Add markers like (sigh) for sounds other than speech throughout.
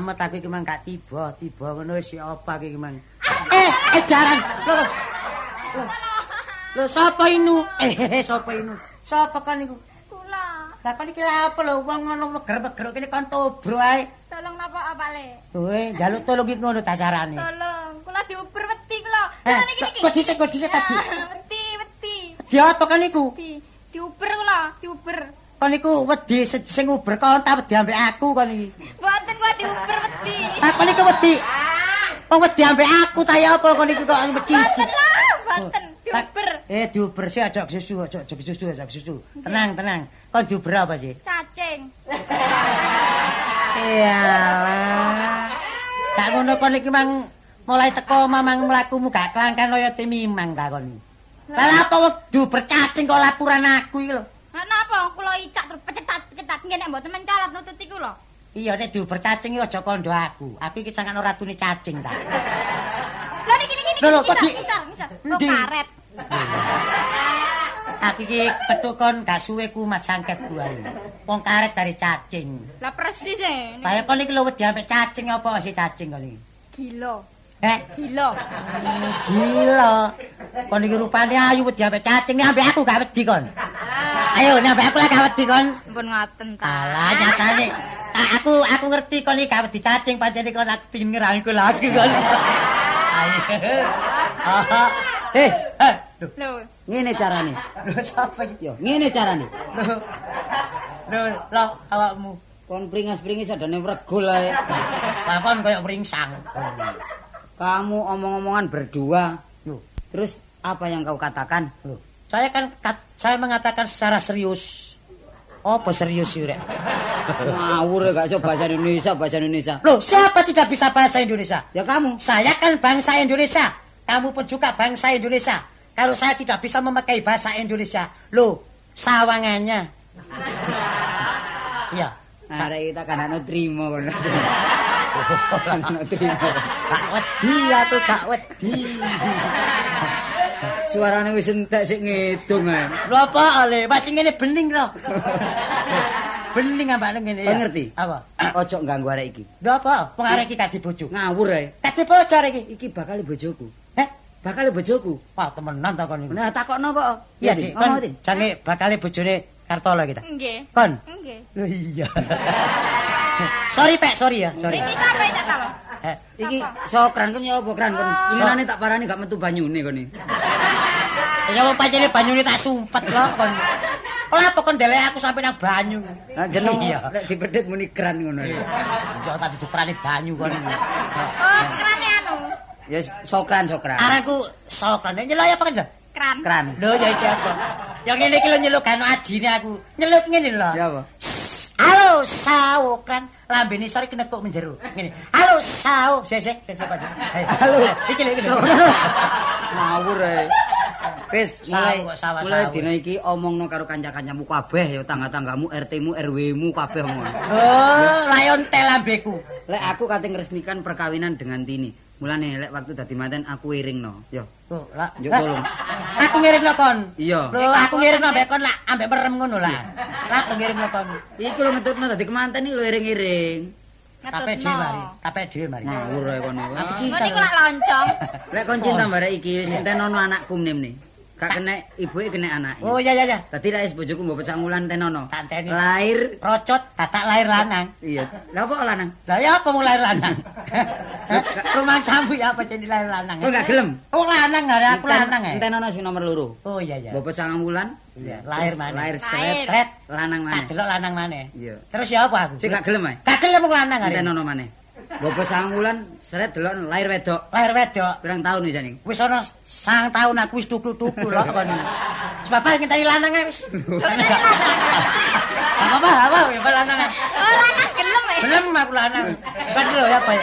selamat aku iki mang gak tiba tiba ngono wis apa iki mang eh eh jaran lho lho. sapa inu eh eh, sapa inu sapa kan iku Kula, lah kan iki apa lho wong ngono meger-meger kene kan tobro ae tolong napa apa le? Kowe njaluk tolong iki ngono ta carane. Tolong, kula diuber wedi kula. Eh, kok dhisik, kok dhisik tadi? (laughs) Wedi, wedi. Di apa kan iku? Di diuber kula, diuber. Kon iku wedi sing uber kon ta wedi ambek aku kon iki. Mboten kula diuber wedi. Ah kon iku wedi. Wong wedi ambek aku ta ya apa kon iku kok becicit. Mboten lah, mboten diuber. Eh diuber sih aja susu, aja aja susu, aja susu. Tenang, tenang. Kon diuber apa sih? Cacing. Iyalah. Gak ngono kon iki mang mulai teko mamang mlakumu gak kelangkan kaya timimang ta kon. Lah apa wong diuber cacing kok laporan aku iki lho. Lah napa kula icak terus pecetat-pecetat nggih nek mboten mencolot nutut iku lho. Iya nek diuber cacing aja kandha aku. Aku iki sangan ora tune cacing ta. Lah niki niki niki. Lho, kok di-. Oh, karet. (laughs) Aku iki petuk kon gak suwe ku mat sangket buahe. Wong karet dari cacing. Lah persis e. Kaya kon iki lho wedi ambek cacing apa sih cacing kon iki? Gila. Eh, Gila. gila. Kon iki rupane ayu wedi ambek cacing nek ambek aku gak wedi kon. Ayo nek ambek aku lah gak wedi kon. Pun ngaten ta. Alah nyatane Ah, aku aku ngerti kon iki gak wedi cacing pancen kon aku pengin ngerangkul aku kon. Ayo. Aha. Eh, Eh, lho, ngene carane. lho sapa iki? Yo, ngene carane. Lho. Lho, lho awakmu. Kon pringas-pringis adane wregul ae. Lah kon koyo pringsang. Kamu omong-omongan berdua. Loh, Terus apa yang kau katakan? loh. Saya kan kat- saya mengatakan secara serius. Apa serius sih, Rek? Ngawur ya, gak iso bahasa Indonesia, bahasa Indonesia. Loh, siapa tidak bisa bahasa Indonesia? Ya kamu. Saya kan bangsa Indonesia. Kamu pun juga bangsa Indonesia. Kalau saya tidak bisa memakai bahasa Indonesia, loh, sawangannya. (laughs) Iya. Arek kita kan ana trimo kono. (laughs) Ana trimo. Gak wedi aku gak wedi. Suarane wis entek sik ngedung ae. Lho apa ale? Masih ngene bening lho. bening ambak ngene Kau ngerti? Apa? Ojo ganggu arek iki. Lho apa? Wong arek iki kadi bojo. Ngawur ae. Kadi bojo arek iki. Iki bakal bojoku. Heh? Bakal bojoku. Wah, temenan ta kon iki. Nah, takokno apa? Iya, Ndi? Dik. Ngomong, Kon Din. jange bakale bojone Kartolo kita. Nggih. Kon. Nggih. Lho iya. (laughs) sorry, Pak, sorry ya, sorry. Iki sampe cak ta lho. Eh, Iki sokran kon ya apa kran kon? Winginane tak parani gak metu banyune kon iki. ya wong pancene banyune tak sumpet lho kon. Ora apa kon delek aku sampe nang banyu. Nah, jeneng Iya. lek dipedhit muni kran ngono. Yo tak diperani banyu kon. Oh, kerane anu. Ya sokran sokran. Aranku sokran. Nyelok apa kan? Kran. Kran. Lho ya iki apa? Yang ngene iki lho nyeluk kan ajine aku. Nyeluk ngene lho. Ya apa? Halo saukran lambene sore kena kok menjero. Ngene. Halo sau. Sik sik sik Pak. Hei, Halo. Iki lho iki. Ngawur ae. Wis mulai sawah, mulai dina iki omongno karo kanca-kancamu kabeh ya tangga-tanggamu, RT-mu, RW-mu kabeh ngono. Oh, layon telambeku. Lek aku kate ngresmikan perkawinan dengan Tini. Mulane lek waktu dadi manten aku iringno. Yo. Oh. Yo tolong. Aku ngirimno kon. Iya. Lho, aku ngirimno mbek kon lah ambek merem ngono lah. Lah aku ngirimno kon. Iku lho ngetutno dadi kemanten iki lho iring-iring. Tape dhewe mari. Tape dhewe mari. Ngawur ae kono. Aku cinta. Ngono iku lak loncong. Lek kon cinta barek iki wis entenono anakku mnemne. Gak kena ibuke kena anake. Oh iya iya iya. Dadi lek wis bojoku mbok pecah ngulan tenono. Tak enteni. Lahir Rocot tatak lahir lanang. iya. Lah apa lanang? Lah ya apa mau lahir lanang? (laughs) Rumah sambu ya apa jadi lahir lanang? Kok gak gelem? Oh lanang ada aku lanang ya. Entenono sing nomor loro. Oh iya iya. Mbok pecah ngulan Iya, lahir mana? Lahir seret lanang Tak maneh. delok lanang maneh. Iya. Terus ya apa aku? Sing gak gelem ae. Gak gelem wong lanang arek. Entenono maneh. Mbok pecah ngulan seret delok lahir wedok. Lahir wedok. Pirang tahun wis jane? Wis ana sang tahun aku wis tukul-tukul lho kon. Bapak ngenteni lanang wis. Apa apa apa ya lanang. Oh, lanang gelem e. Gelem aku lanang. Kan lho ya apa ya.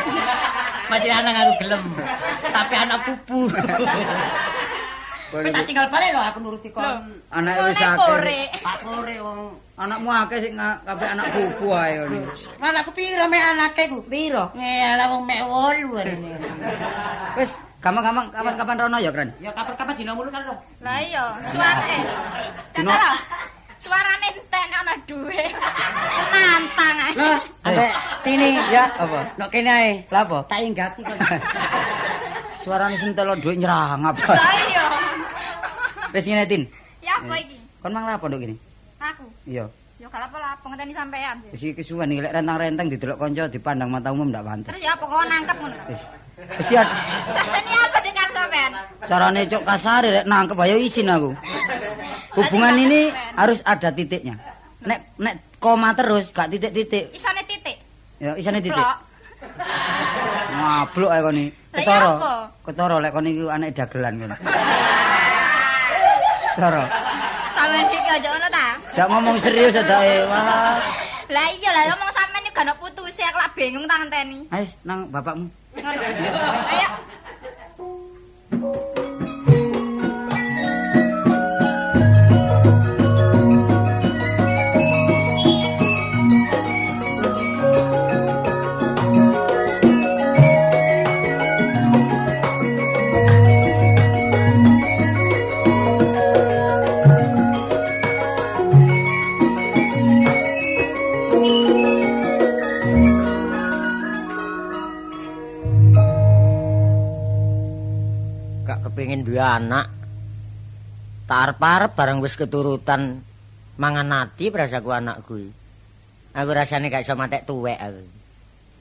Masih lanang aku gelem. Tapi anak pupu. Wis tak tinggal balik lho aku nuruti kon. Anake wis akeh. Wong Anakmu akeh sing kabeh anak pupu ae ngono. Anakku piro mek anake ku? Piro? Ngelah wong mek 8 rene. Wis gampang-gampang kapan-kapan rono ya, Kran. Ya kapan-kapan dina mulu kan lho. Lah iya, suarane. Dino-. Suarane entek ana duwe. Nantang ae. Lah, Ambek tini ya. Apa? Nok kene ae. Lah apa? Tak inggati kon. (laughs) Suarane sing telo dhuwit nyerang apa? Lah iya. Wis ngene, Tin. Ya apa iki? Kon mang lapo nduk kene? Aku. Iya. Yo kalau apa lapo ngenteni sampean. Wis iki kesuwen iki lek rentang-renteng didelok kanca dipandang mata umum ndak pantes. Terus ya apa kau nangkep ngono? Wis. Wis ya Sampeyan apa sing kan sampean? carane cok kasar lek nangkep ayo izin aku. Hubungan ini harus ada titiknya. Nek nek koma terus gak titik-titik. Isane titik. Ya isane titik. Blok. Ngablok ae koni. Lah iya Ketara. Ketara lek koni iku anak dagelan ngono. (laughs) Ketara. Sampeyan iki aja ngono ta? Jak ngomong serius. Wah. (laughs) Lah iya lah ngomong sampean iki gak ono putusi aku lak bingung tak ngenteni. Ayo nang bapakmu. Ngono. Ayo. Kepengin duwe anak. Tak arep-arep bareng wis keturutan mangan nati prasaku anakku. Aku rasane gak iso matek tuwek aku.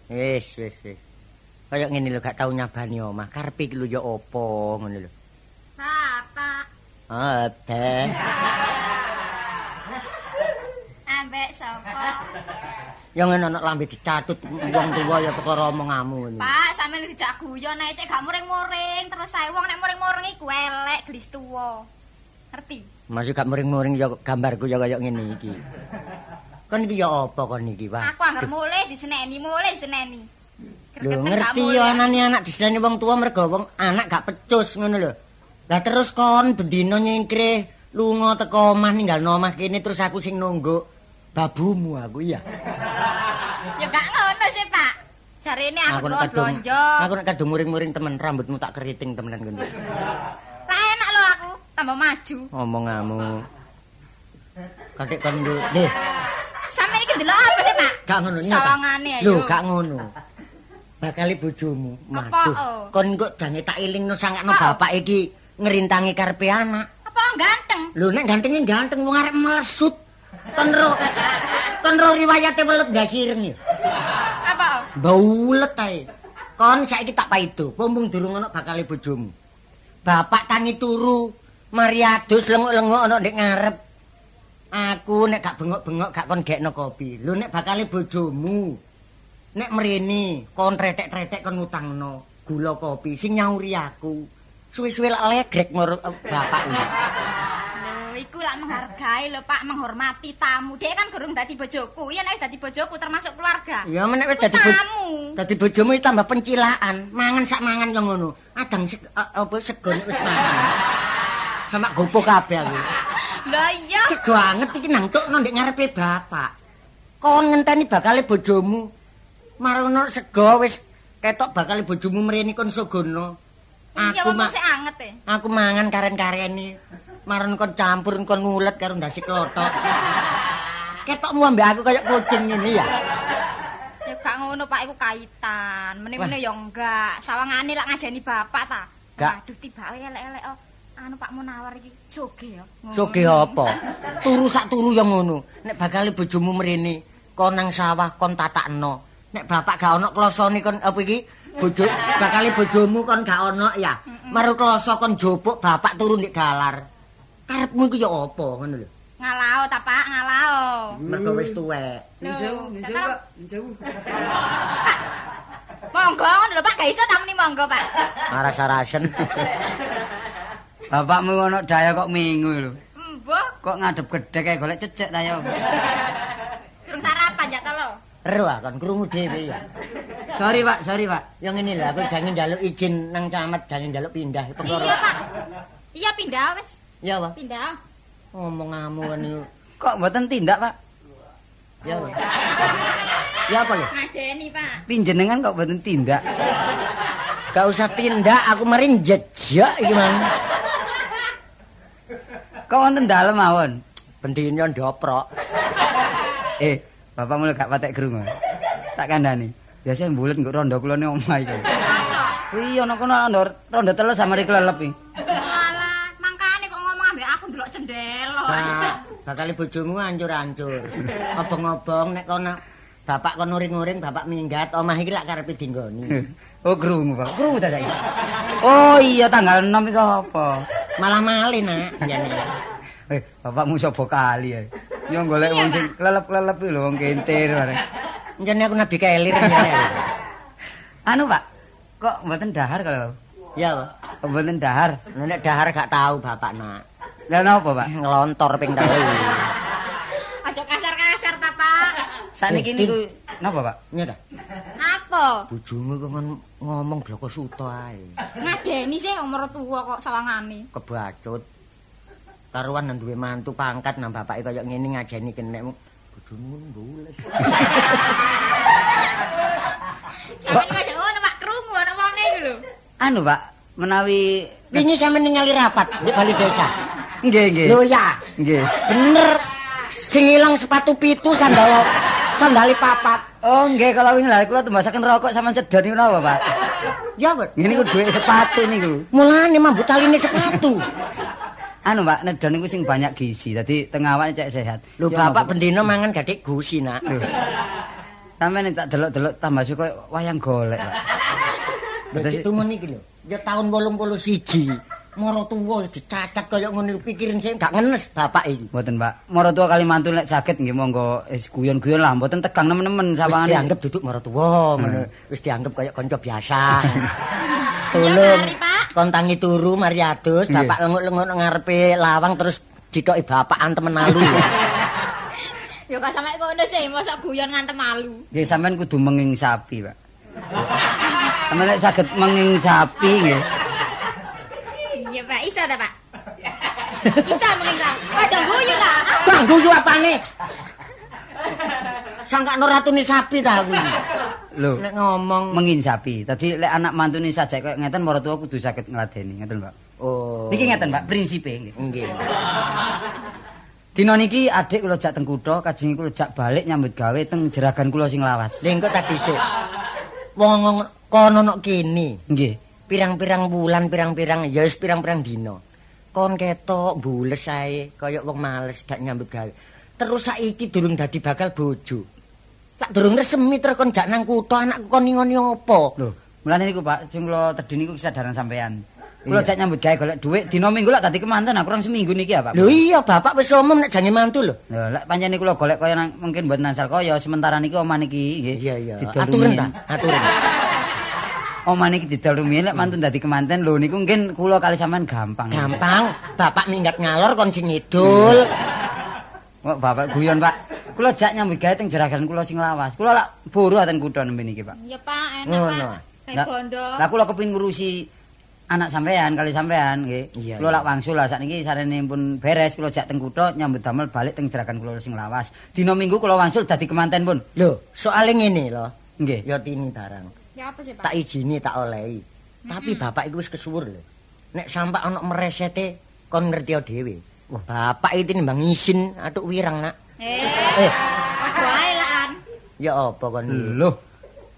Wis, wis, wis. Kayak ngene lho gak tau nyabani omah. Karepe iki lho ya apa ngono lho. Apa? Apa? Ambek sapa? Ya ngene ana lambe dicatut wong tuwa ya perkara omonganmu ngene. Pak, sampeyan dijak guyon nek cek gak muring-muring terus sae wong nek muring-muring iku elek gelis tuwa. Ngerti? Masih gak muring-muring ya gambarku ya kaya ngene iki. Kon iki ya apa kon iki, Pak? Aku anggar mulai diseneni, mulai diseneni. Lho ngerti ya anane anak diseni wong tua mergo wong anak gak pecus ngono lho. Lah terus kon bendina nyingkre lunga teko omah ninggalno omah kene terus aku sing nunggu babumu aku iya. Ya gak ngono sih, Pak. Jarene aku kok blonjo. aku nek kadung muring-muring temen rambutmu tak keriting temenan ngono. Lah enak lho aku, tambah maju. Omonganmu. Kadek kon nduk. Deh, Sampeyan iki ndelok apa sih, Pak? gak ngono nyata. Sawangane ayo. Lho, gak ngono. Bakali bojomu. Apa, Maduh, oh? kon kok jange tak ilingno sangakno oh? bapak iki ngerintangi karepe anak. Apa ganteng? Lho nek gantengnya ganteng wong arep melesut. Kon ro kon ro riwayate welut gak sireng ya. Apa? Baulet ae. Kon saiki tak paido, pompong durung ana bakale bojomu. Bapak tangi turu, mari adus lenguk-lenguk ana ndek ngarep. Aku nek gak bengok-bengok gak kon gekno kopi. Lho nek bakale bojomu. Nek mrene kon tretek-tretek kon utangno gula kopi sing nyauri aku. Suwe-suwe lek legrek ngoro eh, bapak. Menghargai lho, Pak, menghormati tamu. Dia kan gurung dadi bojoku. Iya nek dadi bojoku termasuk keluarga. Ya menek wis dadi tamu. Dadi bojomu iki tambah pencilaan, mangan sak mangan kaya ngono. Adang apa sego wis mangan. Sama gopo kabeh aku. Lah iya. Sego anget iki nang tukno ndek ngarepe bapak. Kon ngenteni bakale bojomu. Marono sego wis ketok bakale bojomu mrene kon sogono. Iya, Aku wong ma- sik anget e. aku mangan karen-kareni. Maron kon campur kon ngulet karo ndasi klothok. Ketokmu ambek aku kaya kucing ngene ya. Ya gak ngono, Pak, iku kaitan. Mene-mene ya enggak. Sawangane lak ngajeni bapak ta. Aduh, tibake elek-elek oh. Anu Pak Munawar iki joge ya. Soge apa? Turu sak turu ya ngono. Nek bakal bojomu mrene, kon nang sawah kon tatakno. Nek bapak gak ono klosone kon apa iki? Bojo bakal bojomu kon gak ono ya. Maru kloso kon jopuk bapak turu ndek dalar. Karepmu iku ya apa ngono lho. Ngalao ta, Pak, ngalao. Mergo wis tuwek. Ninjau, ninjau, Pak. (laughs) Monggo ngono lho, Pak. Gak iso tamuni monggo, Pak. Aras-arasen. (laughs) Bapakmu ono daya kok minggu lho. Mbah, Kok ngadep gedhe kayak golek cecek ta ya. durung sarapan ya to lho. Ero ah, kon krungu dhewe ya. Sorry, Pak, sorry, Pak. Yang ini lah aku jangan njaluk izin nang camat, jangan njaluk pindah perkara. Iya, Pak. Iya pindah wis. Ya, Pak. Pindah. Ngomong ngamu kan yo. Kok mboten tindak, Pak? Ya, Pak. Ya apa lho? Ngajeni, Pak. Pinjenengan kok mboten tindak? Gak usah tindak, aku mari jejak iki mang. Kok wonten dalem mawon? Bendine ndoprok. Eh, bapak mulai gak patek krungu. Tak kandhani. Biasanya mbulet nggo rondo kula ne omah iki. Iya ana kono rondo rondo telu sama iki kelelep iki. Nah, bakal bojomu hancur-hancur. Obong-obong nek kono bapak kon uring-uring, bapak minggat, omah iki lak karepe dinggoni. Oh krungu, Pak. Krungu ta saiki. Oh iya tanggal 6 iku apa? Malah malih, Nak. Jane. Eh, bapakmu sapa kali ya. Yo golek wong sing kelelep-kelelep iki lho wong kentir bareng. Jane aku nabi kelir jane. Anu, Pak. Kok mboten dahar kalau? Ya, Pak. Mboten dahar? Nek dahar gak tahu bapak, Nak. Lah napa, Pak? Ngelontor ping telu. Aja kasar-kasar ta, Pak. Sakniki Eh, niku napa, Pak? Iya ta? Apa? Bojomu kok ngomong bloko suto ae. Ngajeni sih umur tua kok sawangane. Kebacut. Karuan nang duwe mantu pangkat nang bapake kaya ngene ngajeni kenek bojomu mbules. Sampeyan ngajak ngono, Pak. Krungu ana wonge iku lho. Anu, Pak, menawi Wingi sampe ningali rapat di bali desa. Nggih nggih. Lho ya, Nggih. bener. Sing ilang sepatu pitu sandal sandali papat. Oh, nggih kalau wingi lha kula tembasaken rokok sama sedon niku napa, Pak? Ya, Pak. Ngene niku duwe sepatu niku. Mulane mambut taline sepatu. Anu, Pak, nedon niku sing banyak gizi. Dadi teng awake cek sehat. Lho bapak napa, bendina mangan gadik gusi, Nak. Lho. Sampeyan tak delok-delok tambah suka wayang golek, Pak. Terus- ditumun iki lho. Ya tahun 81. Moro tuwa wis dicacat kaya ngono pikirin sing gak ngenes bapak iki. Mboten, Pak. Maratuwa kali mantu lek saged nggih monggo wis guyon-guyon lah, mboten tegang nemen-nemen Wis sawangane. dianggep duduk moro tuwa ngono. Wis dianggep kaya kanca biasa. (laughs) Ya, Tolong mari, Pak. kon tangi turu mari adus, bapak lenguk-lenguk nang ngarepe lawang terus ditoki bapakan temen alu ya. (laughs) Yo kok sampe ngono sih, mosok guyon ngantem malu. Nggih sampean kudu menging sapi, Pak. Sampeyan lek saged menging sapi nggih. Iya, Pak. Isa ta, Pak? Isa mungkin ta. Aja guyu ta. Bang guyu apane? Sangka ratune sapi ta aku. Lho, Nek ngomong menging sapi. Tadi lek anak mantune sajak kaya ngeten maratuwa kudu saged ngladeni, ngeten, Pak. oh. Niki ngeten, Pak, prinsipe nggih. Nggih. Dina niki adik kula jak teng kutha, kajeng kula jak balik nyambut gawe teng jeragan kula sing lawas. Lha engko tak dhisik. Wong kono nok kene. Nggih. Pirang-pirang bulan, pirang-pirang ya wis pirang-pirang dina. Kon ketok bules ae kaya wong males gak nyambut gawe. Terus saiki durung dadi bakal bojo. Lak durung resmi terus kon jak nang kutha anakku kon ngoni apa? Lho, mulane niku Pak, sing kula tedhi niku kesadaran sampean. Kula jak nyambut gawe golek dhuwit dina minggu lak dadi kemanten, aku kurang seminggu niki ya, Pak. Lho iya bapak wis omong nek jange mantu lho. Lho, lek pancen kula golek kaya nang mungkin buat nansal kaya sementara niki omah niki nggih. Iya iya. rumiyin. ta? Aturen. Omah niki didol rumiyin lek mantun dadi kemanten lho niku mungkin kula kali sampean gampang. Gampang, bapak minggat ngalor kon sing ngidul. Wah, Bapak guyon, Pak. Kula jak nyambut gawe teng jeragan kula sing lawas. Kula lak buru ten kutha nembe niki, Pak. Iya, Pak. Enak. Pak. Kayak Lah- bondo. Lah kula kepengin ngurusi anak sampean kali sampean nggih. Kula lak wangsul lah sakniki sarene pun beres kula jak teng kutha nyambut damel balik teng jeragan kula sing lawas. Dina Minggu kula wangsul dadi kemanten pun. Lho, soalnya ngene lho. Nggih. Ya tini barang. Ya apa sih, Pak? Tak izini tak olehi. Tapi bapak iku wis kesuwur lho. Nek sampak ana meresete kon ngerti dhewe. Wah, bapak iki nimbang isin atuk wirang nak. Eh, Eh, padha ae lah, An. ya apa kon? Loh.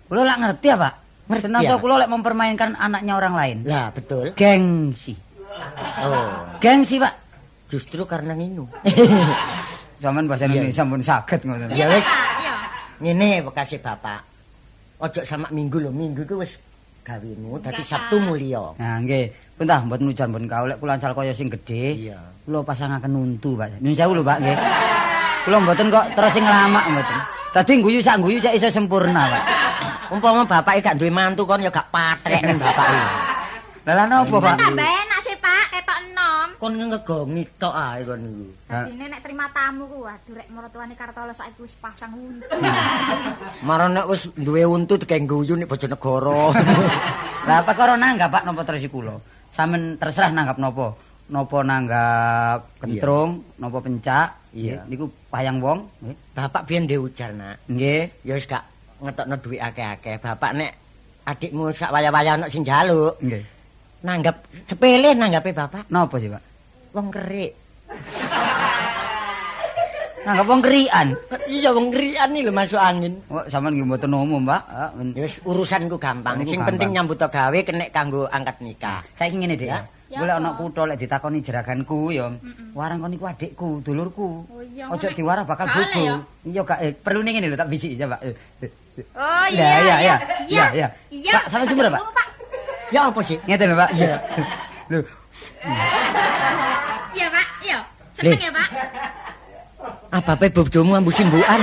Kula lak ngerti ya, Pak. Ngerti ya? kula lek mempermainkan anaknya orang lain. Lah, betul. Gengsi. Oh, Gengsi, Pak. justru karena nginu. (laughs) Zaman bahasa. Indonesia pun saged ngoten. Ya wis. Ngene bekasih bapak. Ojo sama minggu lho, minggu ku wis gawemu dadi Sabtu Pak. mulia. Nah, nggih. Pun tah mboten nujan pun kau lek kula ansal kaya sing gedhe. Iya. Kula pasangaken untu, Pak. Nyun sewu lho, Pak, nggih. Kula mboten kok terus sing nglamak mboten. Dadi guyu sak guyu cek iso sempurna, Pak. Umpama bapak gak duwe mantu kon ya gak patrek ning bapak iki. Lah lan opo, Pak? Tambah enak sih, Pak. Ketok enom. Kon ngegongi tok ae kon iku. Dine nek terima tamu ku waduh rek maratuane Kartolo saiki wis pasang untu. (laughs) Marane nek wis duwe untu dikeng guyu nek Bojonegoro. (laughs) Lah perkara nanggap Pak napa terus kula? Sampeyan terserah nanggap napa. Napa nanggap kentrung, napa pencak. Iya. Niku payang wong, nggih. bapak biyen ndek ujar nak. Nggih. Ya wis gak ngetokno duit akeh-akeh. Bapak nek adikmu sak waya-waya ono sing njaluk, Nggih. Nanggap sepele nanggape bapak. Napa sih, Pak? Wong kerik. Nanggap wong kerian. Iya wong kerikan iki lho masuk angin. Oh, sampean nggih mboten umum, Pak. Ah, Ya wis urusanku gampang. Urusanku Sing gampang. penting nyambut gawe kenek kanggo angkat nikah. Saiki ngene, Dik. Ya. Ya Golek ana apa? kutha lek ditakoni jeraganku ya. Warang kon iku adikku, dulurku. Oh Ojo diwarah bakal bojo. ya? Iya gak eh, perlu ning ngene lho tak bisiki eh, eh. Oh Iya, iya, iya, iya. iya. Pak, sampai jumpa, Pak. Ya apa sih? Ngeten lho, Pak. Iya. Lho, Iya, Pak. Iya. Seneng ya, Pak. Apa pe bojomu ambu simbukan?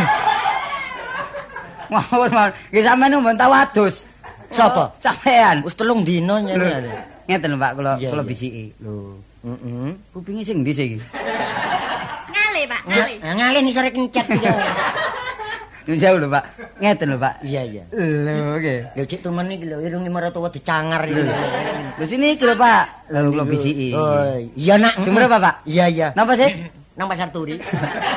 ngawur mawon. Nggih sampean nu mbon tau adus. Sapa? Sampean. Wis telung dina nyene. Ngeten lho, Pak, kula kula bisiki. Lho, Heeh. kupinge sing ndi sih iki? Ngale, Pak. Ngale. Nih sore kencet iki. Nyun sewu lho, Pak. Ngeten lho, Pak. Iya iya. Lho, nggih. Lho cik temen iki lho irunge maratuwa dicangar iki. Lho sini iki lho, Pak. Lho kula bisiki. Oh, iya nak. Sumber apa, Pak? Iya iya. Napa sih? Nang pasar turi.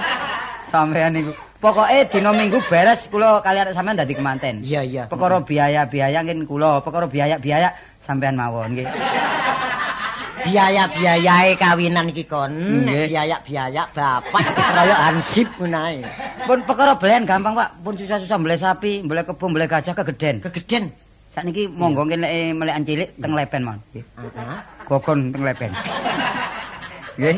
(laughs) Sampean niku. Pokoke dina Minggu beres kula kali arek sampean dadi kemanten. Iya iya. Perkara biaya-biaya ngen kula, perkara biaya-biaya sampean mawon nggih. Biaya-biayae kawinan iki kon. Biaya-biaya bapak kaya hansip menae. Pun perkara belen gampang, Pak. Pun susah-susah mbeleh sapi, mbeleh kebo, mbeleh gajah kegeden. Kegeden. Sakniki monggo nggih nek melekan cilik teng lepen mawon. Nggih. Heeh. Gogon teng lepen. Nggih.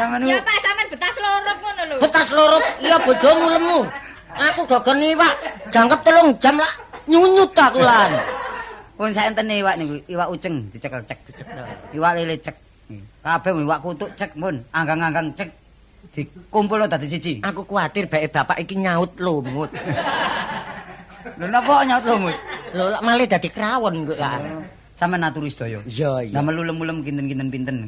Sampeyan Ya, Pak, sampean betas lorop ngono lho. Betas loro iya bojomu lemu. Aku gogoni Pak. Jangkep telung jam lah nyunyut aku lan. Pun saentene iwak niku, iwak uceng dicekel cek. Iwak lele cek. Kabeh iwak kutuk cek mun, anggang-anggang cek. Dikumpulno dadi siji. Aku kuwatir bae bapak iki nyaut lumut. Lho napa nyaut lumut? Lho lak malih dadi krawon kok lah. Sampeyan aturi sedaya. Iya iya. Damel ulem-ulem kinten-kinten pinten.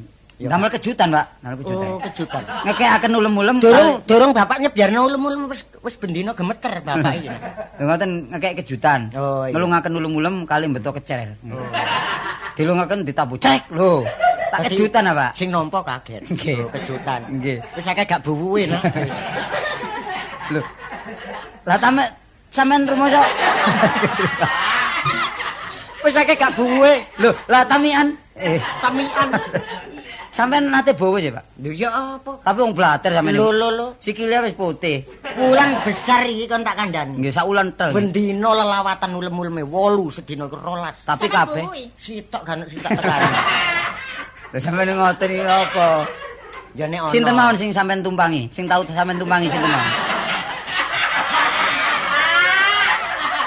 Damel kejutan, Pak. Damel kejutan. Oh, kejutan. Ngekekaken ulem-ulem. Durung durung bapak nyebyarno ulum-ulum wis wis bendino gemeter bapak iki. (laughs) Lho ngoten ngekek kejutan. Oh, iya. Ngelungaken ulem-ulem kali beto kecer. Dilungaken ditabu cek lho. Tak kejutan apa? Sing nampa kaget. Nggih. Oh, kejutan. Nggih. Wis akeh gak buwuwe. Wis. (laughs) Lho. Lah tamek sampean rumoso. Wis akeh gak buwe. Lho, lah tamian. Eh, Samian. (laughs) sampean nate bowo ya, Pak. Lho ya apa? Tapi wong blater sampean. Lho lho lho. Sikile wis putih. Wulan besar iki kon tak kandhani. Nggih sak ulan tel. Bendino lelawatan ulem-uleme 8 sedina iku 12. Tapi Sampeyan kabeh. Sitok kan sitok tekani. Lha (laughs) sampean ngoten iki apa? Ya nek ana. Sinten mawon sing sampean tumpangi? Sing tau sampean tumpangi sinten mawon?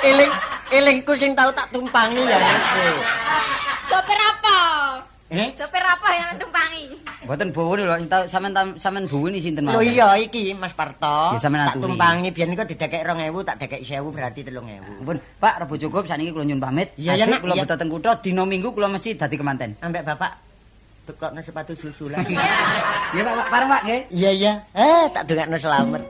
eling elingku sing tau tak tumpangi ya. Sopir apa? Eh? Sopir apa yang tumpangi? Mboten bowo lho sampean sampean buwini sinten Lho mawon? iya iki Mas Parto. Ya, sampean tak tumpangi biyen iku didekek 2000 tak dekek 1000 berarti 3000. Pun, Pak, rebo cukup sakniki kula nyuwun pamit. Iya, iya, Ajik Nak, kula beto teng kutha dina Minggu kula mesti dadi kemanten. Ambek Bapak tukokno sepatu susulan. Nggih, Pak, Pak, pareng Pak nggih. Iya iya. Eh tak dongakno selamat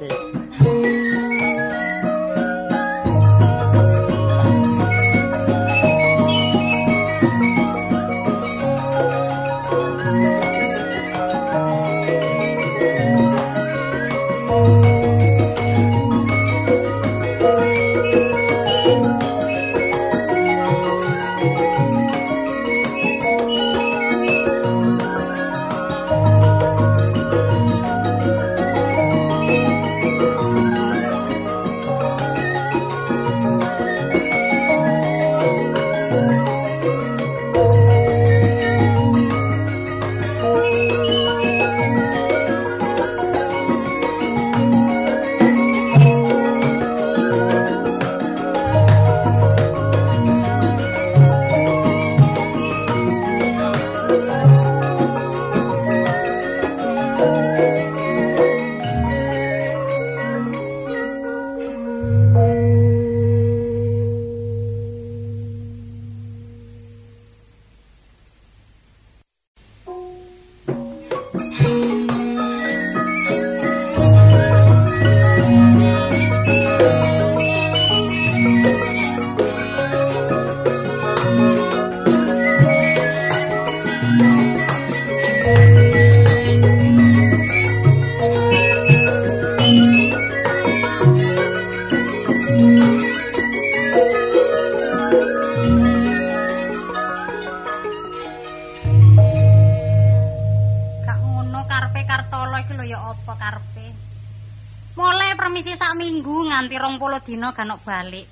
nok balik.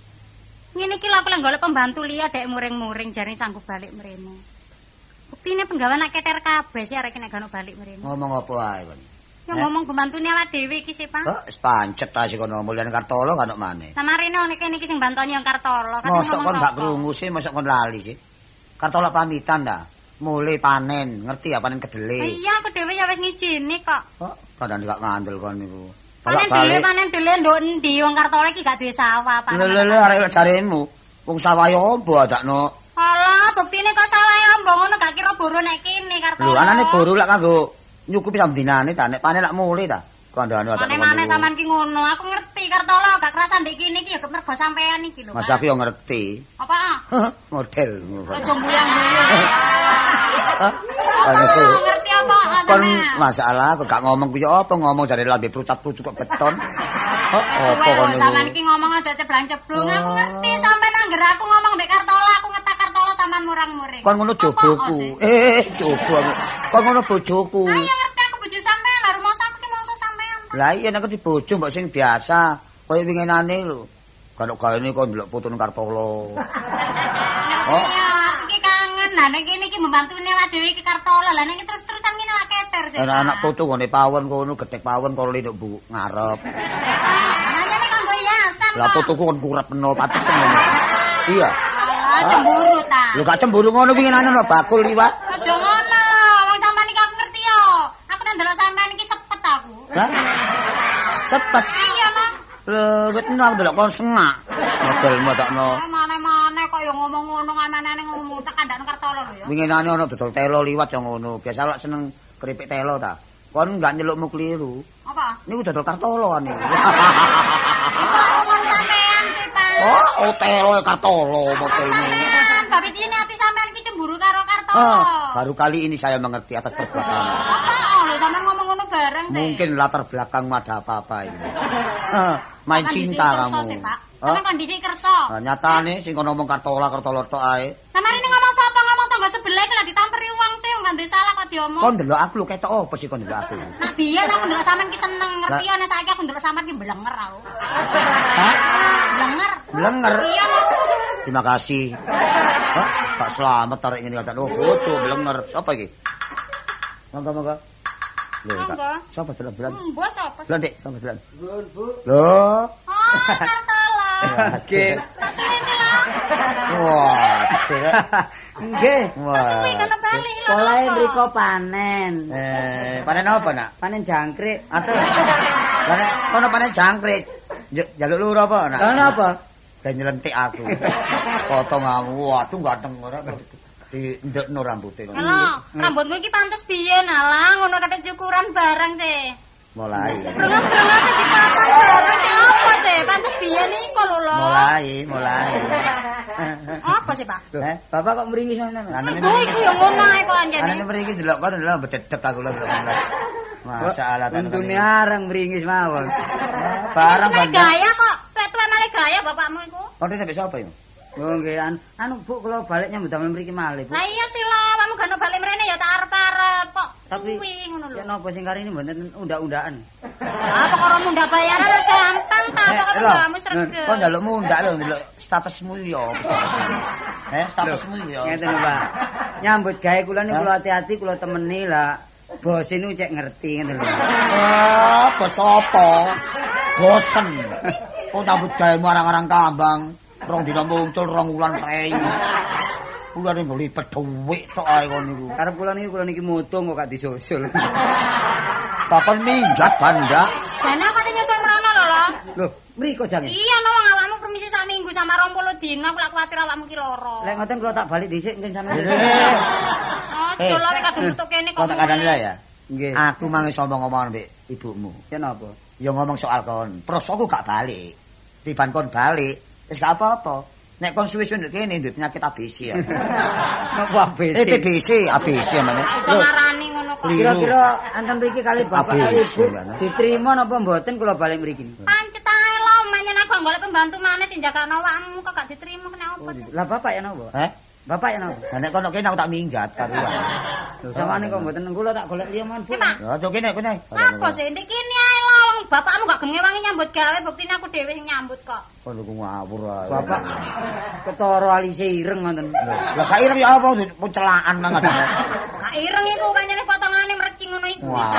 Ngene iki lho aku lek golek pembantu liya dek muring-muring jare sanggup balik mrene. Buktine penggawean nak keter kabeh sih arek nek gak balik mrene. Ngomong apa ae kon? Ya ngomong pembantune awak dhewe iki sih, Pak. Kok wis pancet ta sik kono mulian Kartolo kan maneh. Samarine ono kene iki sing bantoni yang Kartolo. Kan Mosok kon gak krungu sih, mosok kon lali sih. Kartolo pamitan dah. Mulai panen, ngerti ya panen kedele. Iya, aku dhewe ya wis ngijini kok. Kok kadang gak ngandel kon niku. Panen dhewe panen dhewe nduk endi wong Kartolo iki gak duwe sawah, Pak. Lho lho lho arek jaremu. Wong sawah yo opo adakno. Alah, buktine kok sawah ombong ngono gak kira boro nek kene Kartolo. Lho anane boru lak kanggo nyukupi sambinane ta nek panen lak mulai ta. Kandhane adakno. Mane-mane sampean ki ngono, aku ngerti Kartolo gak kerasa ndek kene iki ya mergo sampean iki lho. Mas aku yo ngerti. Apa? (laughs) Model. Aja mbuyang-mbuyang. (laughs) (laughs) Kan. Ngerti apa Kon sampean? masalah aku gak ngomong ku yo apa ngomong jare lambe prutat-prucut kok beton. Apa kon sampean iki ngomong aja ceblang-ceblung. Aku ngerti sampean angger aku ngomong mbek Kartolo, aku ngetak Kartolo sampean murang-muring. Kon ngono joboku. kok? Eh, jobo. Kon ngono bojoku. Ayo ngerti aku bojo sampean, lha rumangsa aku ki mangsa sampean. Lah iya nek di bojo mbok sing biasa, kaya winginane lho. Kalau kali ini kok ndelok putune Kartolo. Oh. Iya, (laughs) aku ki kangen. Lah nek iki mbantune awak dhewe iki Kartolo. Lah nek terus-terusan ngene awak keter sih. Anak-anak putu ngene pawon kono gedhek pawon karo linduk bu ngarep. Lah nek kanggo hiasan. Lah putuku kon kurep peno patesen. Iya. Ah, cemburu ta. Lho gak cemburu ngono winginane ono bakul liwat. Aja ngono lho, wong sampean iki aku ngerti yo. Aku nang ndelok sampean iki sepet aku. Lah. Sepet. Iya, Mas. Lho, wit aku delok kon sengak. Model modokno. Winginane ono dodol telo liwat yo ngono. Biasa lak seneng keripik telo ta. Kon gak nyelukmu keliru. Apa? Niku dodol kartolo ane. Ngomong (laughs) sampean sih, Pak. Oh, oh telo kartolo modelmu. Tapi ini hati sampean iki cemburu karo Kartolo. Ah, baru kali ini saya mengerti atas perbuatan. Apa lho sampean ngomong ngono bareng teh. Mungkin latar belakangmu ada apa-apa ini. (laughs) Ah, main cinta kamu. sih, Pak. Sampean kondisi kerso. ah, nyatane sing ngomong kartola kartola tok ae. Sampeyan ini ngomong sapa iki lah ditamperi wong sih wong ndek salah kok diomong. Kon delok aku lho ketok apa sih kon delok aku? Nah biyen aku ndelok sampean ki seneng ngerti ana saiki aku ndelok sampean ki blenger aku. Hah? Blenger. Blenger. Iya. Terima kasih. Hah? Pak Slamet tarik ngene kata oh bojo blenger. Sapa iki? Monggo monggo. Lho, Kak. Sapa delok bulan? Hmm, bos apa? Bulan, Dik, sapa bulan? Loh. Oh, (laughs) Kartolo. Oke. Tak sih lah. Wah, Nggih. Wah. bali lho. Apa? mriko panen. Eh, (laughs) panen apa, Nak? Panen jangkrik. Aduh. Panen kono panen jangkrik. Jaluk lur apa, Nak? Lah napa? Dan nyelentik aku. Potong aku. Waduh, ganteng ora di ndekno rambute. Halo, rambutmu iki pantes biyen alah ngono kate cukuran bareng sih. Mulai. Bareng sih apa sih? Pantes biyen iku lho lho. Mulai, mulai. (laughs) Apa sih, Pak? Eh, Bapak kok mringis ngono? anane Oh, iku yang ngono ae kok anjene. anane mriki delok kon delok bededek aku lho delok. Masalah kan. Untune areng mringis mawon. barang bandang. gaya kok. Malah gaya bapakmu iku. Dia sampai siapa ya? Oh nggih an anu Bu kula balik nyambut damel mriki malih Bu. Lah iya sih lho, kamu gak balik mrene ya tak arep-arep kok. Tapi Suwi ngono lho. ya napa sing kari ini mboten undak-undakan. Apa karo munda bayaran lho gampang ta Eh, kok kamu sregep. Kok njaluk mundak lho ndelok statusmu ya? (laughs) Eh, statusmu ya. Ngeten lho Pak. Nyambut gawe kula niku kula hati-hati kula temeni lah. Bos ini cek ngerti ngeten lho. Oh, bos apa? Bosen. Kok nyambut gawe marang-marang kambang. Rong dina muncul rong wulan prei. Ulane mbeli dhuwit tok ae kon niku. Karep kula niki kula niki mutung kok gak disusul. Bapak minggat banda. Jane kok nyusul mrono lho lho. Lho, mriko jange. Iya no wong awakmu permisi sak minggu sama 20 dina aku lak kuwatir awakmu ki loro. Lek ngoten kula tak balik dhisik mungkin sampeyan. Ojo lho kadung tutuk kene kok. Kok tak ya? Nggih. Aku mangis ngomong mbek ibumu. Ya napa? Ya ngomong soal kon. Prosoku gak balik. Tiban kon balik, wis gak apa-apa. Nek kon suwe-suwe ndek kene ndek penyakit ABC ya. (laughs) Napa Eh ABC? TBC, ABC mana? Iso ngarani ngono kok. Kira-kira anten mriki kali bapak kali ABC, ibu diterima napa mboten kula balik mriki. Pancet ae lho, manyen aku golek pembantu maneh sing jagakno awakmu kok gak diterima kena apa. sih? Lah bapak ya napa? Heh? Bapak ya napa? Lah nek kono kene aku tak minggat karuan. Lho sampeyan kok mboten kula tak golek liya man Bu. Ki, Pak. Ya, cok kene kene. Apa sih ndek kene ae lho, wong bapakmu gak gemewangi nyambut gawe, buktine aku dhewe sing nyambut kok. Kon ku ngawur ae. Bapak ketara alise ireng ngoten. Lah gak ireng ya apa pencelaan mangan. Gak ireng iku pancene potongane mrecing ngono iku. Wah.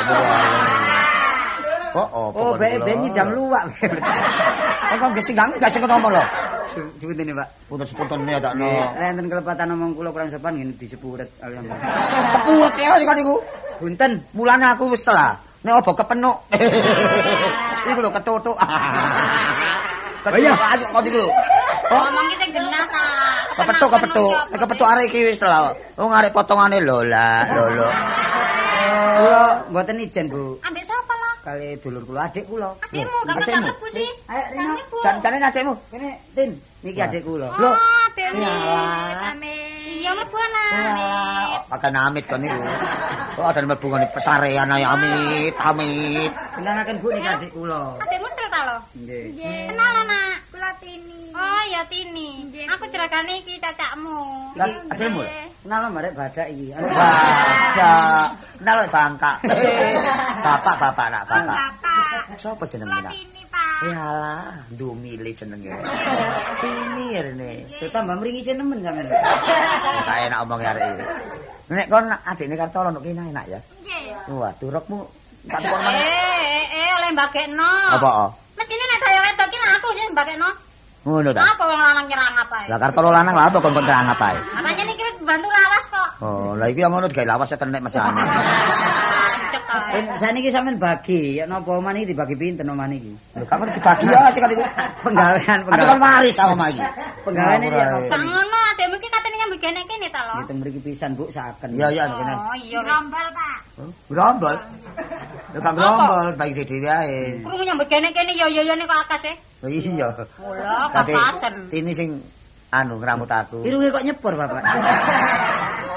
Oh, oh, Oh, be be nyidam luwak. Kon kon gesing gak kono lho. Sebut ini, Pak. Putus-putusne ya tak no. Enten kelepatan omong kula kurang sopan ngene disepuret. Sepurut ya kan niku. Bunten. Mulane aku wis telah. Nek obo kepenuk. (laughs) Iku lho ketutuk. Ketutuk aja kok iku lho. Oh, Ngomong ki sing genah ta. kepetuk kepetuk. Nek kepetuk arek iki wis telah. Wong arek potongane lola, lolo. Kula mboten ijen, Bu. Ambek sapa lah? Kali dulur kula adik kula. Adikmu gak adikmu. ngejak lebu sih. Ayo Rina, Adikmu. Dan jane adekmu. kene Tin, niki adik kula. Lho. Oh, Dewi. Yalah. Amin. Iya mlebu ana. Wah, pakai namit kan niku. Kok ada mlebu ngene pesarean ae amit, amit. Kenalaken Bu niki adik kula. Adikmu tel ta lo? Nggih. Kenal anak. Kula Tini. Oh, ya Tini. Aku jerakane iki cacakmu. Lah, adekmu. Kenal marek badak iki. Bapak, kenal lho bangka. (laughs) Bapak, bapak nak bapak. Bapak. Sopo jenenge Kula nak? Tini. Yalah, ndumile jenenge. Ini rene. Yo tambah mringise nemen sampean. (laughs) Tak enak omong arek iki. Nek kon adikne Kartolo nek kene enak ya. Nggih. Wah, durukmu tak tukon mana. Eh, eh, eh, oleh mbakekno. Apa? oh? Mestine nek daya wedok ki lah aku sing mbakekno. Ngono ta. Apa wong lanang nyerang apa Lah kartolo lanang lah apa kon kon terang apa? Namanya niki bantu lawas kok. Oh, lah iki yang ngono digawe lawas ya tenek (laughs) saniki sampean bagi, ya napa omah niki dibagi pinten omah niki? Lho kapan dibagi ya sik kali. Penggawean, Tapi kan penggawean. waris omah iki. Penggawean iki ya ngono adekmu iki katene nyambut gene kene ta lho. Hitung mriki pisan, Bu, saken. Iya iya. Oh iya. Rombal, Pak. Grombol. Lho kan grombol bagi dhewe ae. Krungu nyambut gene kene yo yo yo kok akas e. Iya. Olah Dadi, kapasen. Ini sing anu ngramut aku. Irunge kok nyepur, Bapak.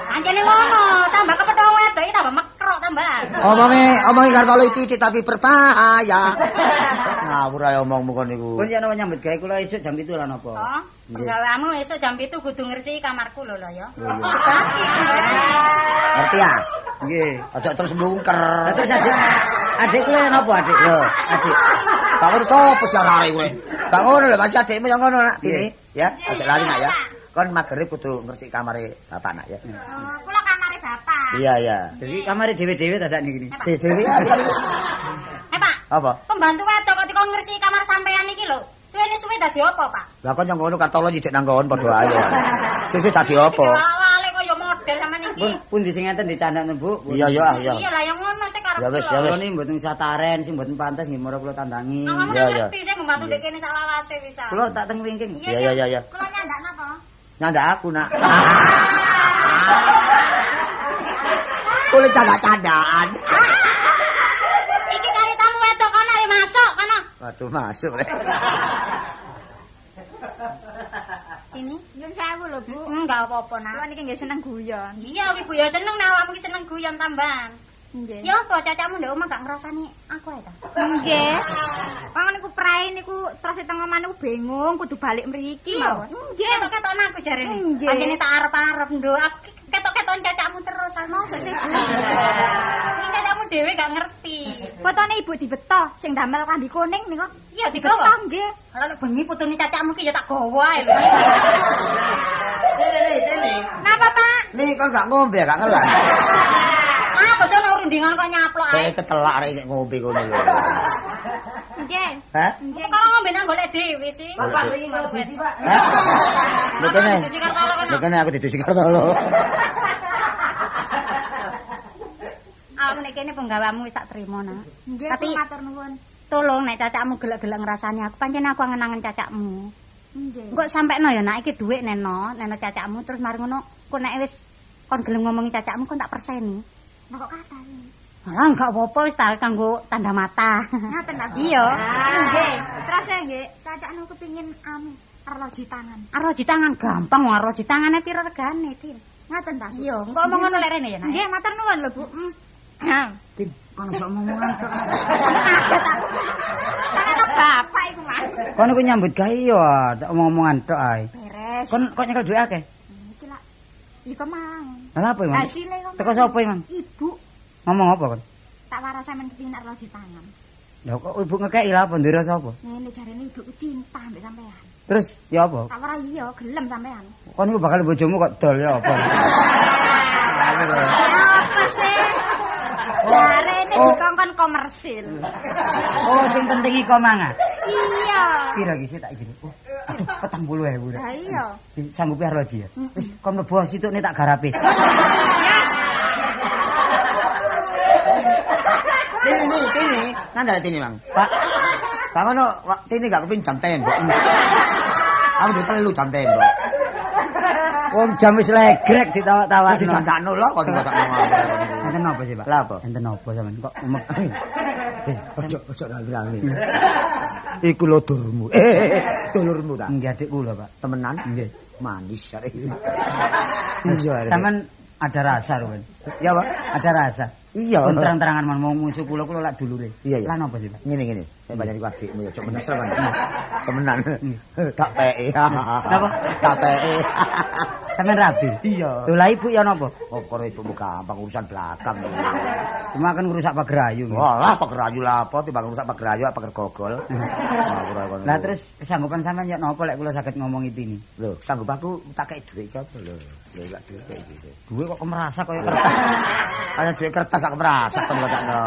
Anjene ngono, tambah kepethuk wedok iki tambah mekrok tambahan. Omonge omonge kartolo iki tapi berbahaya. (laughs) Ngawur ae omongmu kon niku. Pun yen ana nyambut gawe kula esuk jam 7 lan apa? Oh, penggaweanmu esuk jam 7 kudu ngresiki kamarku lho lho ya. Ngerti ya? Nggih, aja terus mlungker. Lah terus adik adik kula yen apa adik? Yo, adik. Bangun sopo siarare kowe? Bangun lho masih adikmu yang ngono nak dini, ya. Aja lali nak ya. Kon magrib kudu ngresik kamare bapak nak ya. Oh, kula kamare Bapak. Iya, iya. Jadi kamare dhewe-dhewe ta sakniki iki. Dewe aja. Eh, Pak, Apa? pembantu wedok kok dikon ngresiki kamar sampean iki lho. Suwene suwe dadi apa, Pak? Lah kon yang ngono kartolo nyicik nang nggon padha ae. Sesuk dadi apa? Awale kaya model sampean iki. Pun pundi sing ngeten dicandakno, Bu? Pun. Iya, iya, iya. Iya lah yang ngono sik karep. Ya wis, ya wis. Niki mboten sataren, sing mboten pantes nggih mara kula tandangi. Iya, iya. ngerti sik membantu dek kene sak lawase wis. Kula tak teng wingking. Iya, iya, iya, iya. Kula nyandak napa? Nyandak aku nak. (laughs) Boleh canda-candaan. Iki kari tamu wedok kono ayo masuk kono. Waduh masuk. Ini Nyun sewu lho, Bu. enggak apa-apa nak. Kula niki nggih seneng guyon. Iya, ibu ya seneng nek awakmu iki seneng guyon tambahan. Nggih. Ya apa cacakmu ndek omah gak ngrasani aku ae ta? Nggih. (laughs) Wong niku prae niku terus teng omah niku bingung kudu balik mriki mawon. Nggih, ketok-ketokno aku jarene. Anjene tak arep-arep nduk. Aku ketok-keton cacakmu terus. Mosok sih. (laughs) Ini cacakmu dhewe gak ngerti. Fotone ibu dibeto sing damel klambi kuning niku. Iya Dibeto digawa. nggih. Kalau nek bengi putune cacakmu ki ya tak gawa ae lho. Ini, ini. Napa, Pak? Nih kan gak ngombe, gak ngelan. Apa sih ono rundingan kok nyaplok ae. Kayak ketelak rek ngombe kono lho. Nggih. Hah? Nggih, karo ngombe nang golek dhewe sih. Bapak, iki kok bisi, Pak. Hah? Lho kene. Lho kene aku didusi kartolo. (laughs) Aku nek kene penggawamu wis tak trimo, Nak. Nggih, Tapi- matur nuwun. Tolong nek cacakmu gelek-gelek ngrasani aku, pancen aku angen-angen cacakmu. Nggih. Engko sampekno ya nak iki dhuwit neno, neno cacakmu terus mari ngono kok nek wis kon gelem ngomongi cacakmu kon tak perseni. Lah kok kata iki? Alah enggak apa-apa wis tak kanggo tanda mata. Ngaten ta? Iya. Nggih. Terus nggih, cacakno kepingin anu arloji tangan. Arloji tangan gampang wong arloji tangane pira regane, Tin? Ngaten ta? Iya, engko omong ngono lek rene ya nak. Nggih, matur nuwun lho, Bu. Tin, kono sok ngomongan. Sana bapak iku, Mas. Kono ku nyambut gawe yo, tak omong-omongan tok ae. Beres. Kon kok nyekel duit akeh? iki lak. Iku mang. Lah apa, Mang? Hasile kok. Teko sapa, Mang? Ibu Ngomong apa kon? tak waras sampean kepingin arloji tangan. Lah kok ibu ngekeki lah apa ndira sapa? Ngene jarene ibuku cinta mbek sampean. Terus ya apa? Tak waras iya, gelem sampean. Kon niku bakal bojomu kok dol ya apa? (laughs) Apa komersil. (laughs) Oh, sing penting iki mangan. Iya. Pira iki sih tak izin. Oh, aduh, petang puluh ewu. Lah iya. Sanggup ya Roji ya. Wis kon mlebu situ tak garape. Tini, tini, tini. Nanda tini, Mang. Pak, Pak ngono, wak, tini gak kepin jam tembok. Aku di perlu jam tembok. Wong jam wis legrek ditawa-tawakno. Didandakno lho kok tak ngomong. Enten apa sih, Pak? Lah apa? Enten apa sampean kok umek. Eh, ojo ojo rame-rame. (laughs) Iku lho durmu. Eh, dulurmu ta. Nggih adik kula, Pak. Temenan? Nggih. Manis (laughs) arek. Sampean ada rasa, Ruben. Ya, Pak. Ada rasa. Iya. Terang-terangan man mau musuh kula kula lak dulure. Iya, iya. Lan apa sih, Pak? Ngene ngene, saya banyak iku adikmu ya, cok menesel kan. Temenan. Tak (laughs) peke. Napa? Tak peke. Sampean rabi. Iya. Lho lah ibu ya napa? Oh, itu gampang urusan belakang. Cuma kan ngrusak pagerayu. Walah, pager ayu lah apa timbang rusak pager ayu apa pager gogol. (laughs) Lah Lah terus kesanggupan sampean ya napa lek kula saged ngomong ini? lho, sanggup aku tak kei dhuwit apa lho. Duwe kok kemerasa kaya kertas. Ada dhuwit kertas gak merasa kan gak no.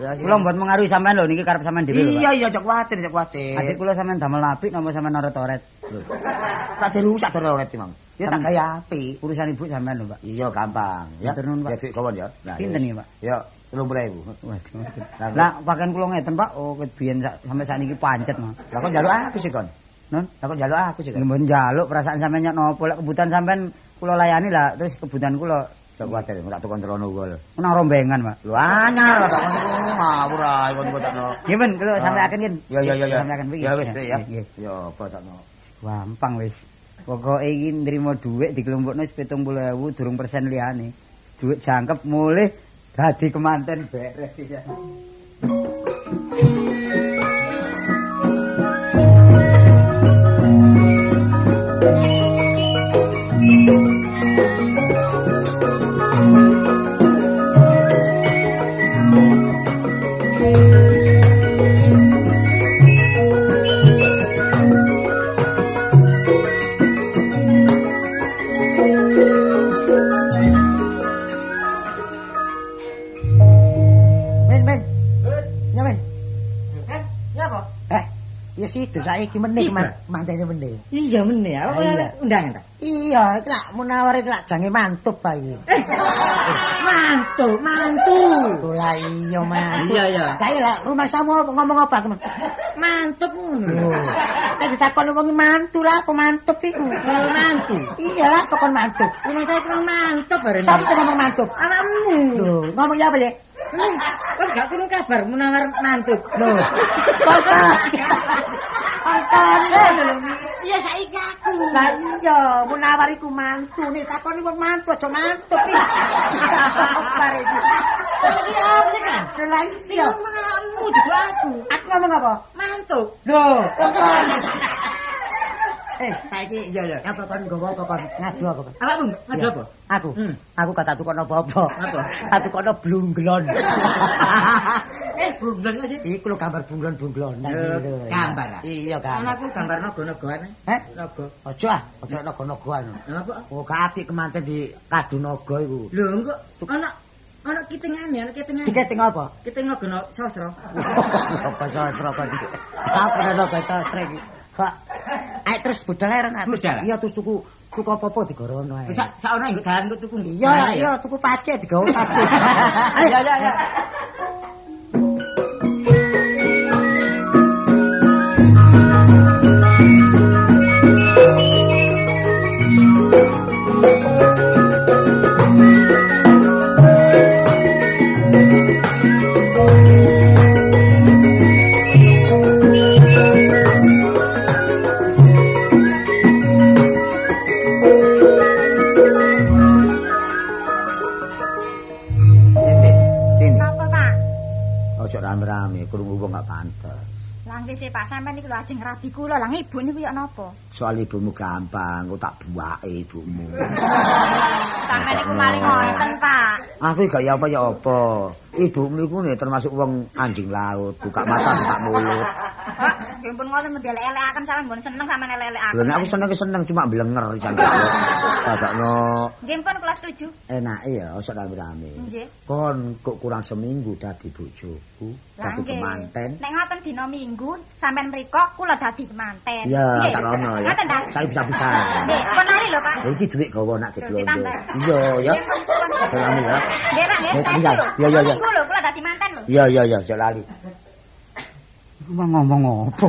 Ya, iya. Kula mboten mengaruhi sampean lho niki karep sampean dhewe. Iya iya aja kuwatir aja kuwatir. Adik kula sampean damel apik napa sampean oret-oret. Lho, Tak dirusak dore oret Mang. Ya tak gaya apik. urusan ibu sampean lho, Pak. Iya gampang. Ya. Matur nuwun, Pak. Ya duit kawan ya. Pinten iki, Pak? Ya 30.000. Waduh. Lah, pakaian kula ngeten, Pak. Oh, ket biyen sampe sakniki pancet, Mas. Lah kok njaluk aku sih kon? Lah kok njaluk aku sih kon? mboten njaluk perasaan sampean nyok nopo lek kebutuhan sampean kula layani lah terus kebutuhan kula Tak kuwatir tak tukon terono gol. nang rombengan, Pak. Lu anyar tak kon ngawur ae kon kok takno. Nggih, Ben, kula sampe akan. Ya ya ya ya. Sampe akan iki. Ya wis ya. Ya apa takno. Gampang wis. Pokoke iki nrimo dhuwit dikelompokno wis 70.000 durung persen liyane. Dhuwit jangkep mulih dadi kemanten beres ya. Situ saiki meneh man mantene meneh. Iya meneh, apa iya. undangan ta? Iya, iki lak munawar iki lak jange mantup bae. Mantu, mantu. Lah iya, Mas. Iya, iya. Lah iya lah, rumah samu apa- ngomong apa aku? Mantup ngono. Nek ditakon wong iki mantu lah, apa mantup iku? mantu. Iya lah, kok kon mantup. Rumah saya kurang mantap bareng. Sing ngomong mantup? Anakmu. Lho, ngomong apa ya? Kok gak kurang kabar menawar mantut. Lho. Kok Angkane Iya saiki aku. Lah iya, munawar iku mantu nih takoni wong mantu aja mantu iki. Bare iki. Iki apa sih kan? Lah iya. Juga aku. Aku ngomong apa? Mantu. Kok kon Eh, saiki iya ya. apa kon gowo apa ngadu apa kon? Apa pun? Ada apa? Aku. Hmm. Aku kata tukon apa-apa. Apa? Aku kono blunglon. (laughs) Eh, bulan sih. Iku lho gambar bunglon-bunglon. Eh, gambar, ah? Iya, gambar. Anakku gambar naga-nagaan. Eh? Naga. Ojo ah, ojo naga-nagaan. Apa? Oh, kapi kemanten di Kadunaga iku. Lho, enggak. Anak anak kitengane, anak kitengane. Diketing apa? Kita ngono sosro. (laughs) Apa sastra kok iki? Apa kok sastra iki? Pak. Ayo terus budal ae. Budal? Iya terus tuku tuku apa-apa digorono ae. Bisa saono nggo dalan tuku. Iya, iya tuku pacek digawe pacek. Ayo, (laughs) ayo, ayo. Sih Pak, sampean niku lho ajeng rabi kula. Lah ibu niku ya napa? Soal ibumu gampang, kok tak buake ibumu. (laughs) Sampean niku maling wonten, Pak. Aku gak apa ya apa. Ibumu iku termasuk wong anjing laut, buka mata buka mulut. Pak, nggih pun ngoten mendelek-elekaken sampean mboten seneng sampean elek-elekaken. Lha nek aku seneng seneng cuma blenger jangan. Dadakno Nggih pun kula setuju. enak ya ojo rame-rame. Nggih. Kon kok kurang seminggu dadi bojoku, dadi kemanten. Nek ngoten dina Minggu sampean mriko kula dadi kemanten. Iya, tak rono ya. Saya bisa-bisa. Nggih, pun lali lho, Pak. Iki dhuwit gawa nak ditambah. Iya ya. Nggih, Pak, nggih, lho. Iya. Minggu lho kula dadi manten lho. Iya iya iya, aja lali. Mah ngomong apa?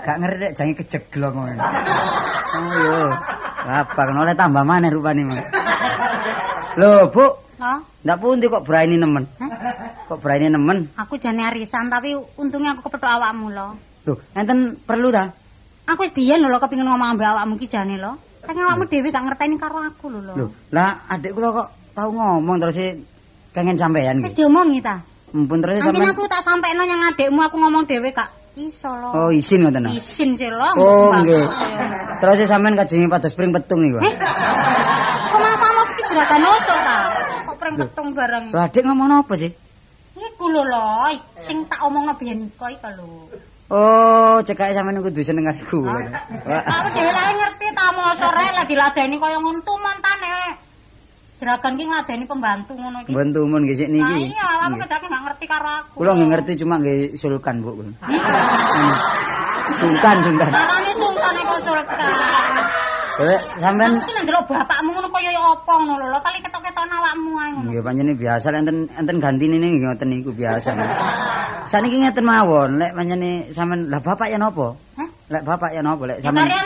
Gak ngerti nek jange kejeglong ngono. Oh iya. Apa kan oleh tambah maneh rupane. Lho, Bu, Loh, ndak pundi kok berani nemen? Kok berani nemen? aku jane arisan tapi untungnya aku kepethuk awakmu lho. Lho, enten perlu ta? Aku wis biyen lho kepengin ngomong ambek awakmu ki jane lho. Saking awakmu dhewe gak ngerteni karo aku lho lho. Lho, lah adik kula kok tau ngomong terus sih kengen sampean Wis diomongi ta? Mumpun terus sampean aku tak sampekno nyang adekmu aku ngomong dhewe gak iso lho. Oh, isin ngoten. Isin sih lho. Oh, nggih. Terus sampean kajengi pados pring petung niku. Eh, kok masamu iki juragan oso ta? Kok pring petung bareng. Lah adik ngomong apa sih? Iku lho lho, sing tak omongno biyen iku iku lho. Oh, cekake sampean kudu seneng aku. Aku dhewe lagi ngerti ta mosok rek lah diladeni kaya ngono tuh jeragan ki ngladeni pembantu ngono iki. Mbantu mun nggih sik niki. iya, awakmu Nggih. kejake nggak ngerti karo aku. Kula nggih ngerti cuma nggih sulkan, Bu. Hmm. Sulkan, sulkan. Narane sultan iku sultan. Eh, sampean Iki ndelok bapakmu ngono kaya apa ngono lho, kali ketok-ketok awakmu ae ngono. nggih pancene biasa lek enten enten gantine nggih ngoten niku biasa. Saniki ngeten mawon, lek pancene sampean lah bapak ya napa? Hah? Lek bapak ya napa lek sampean mari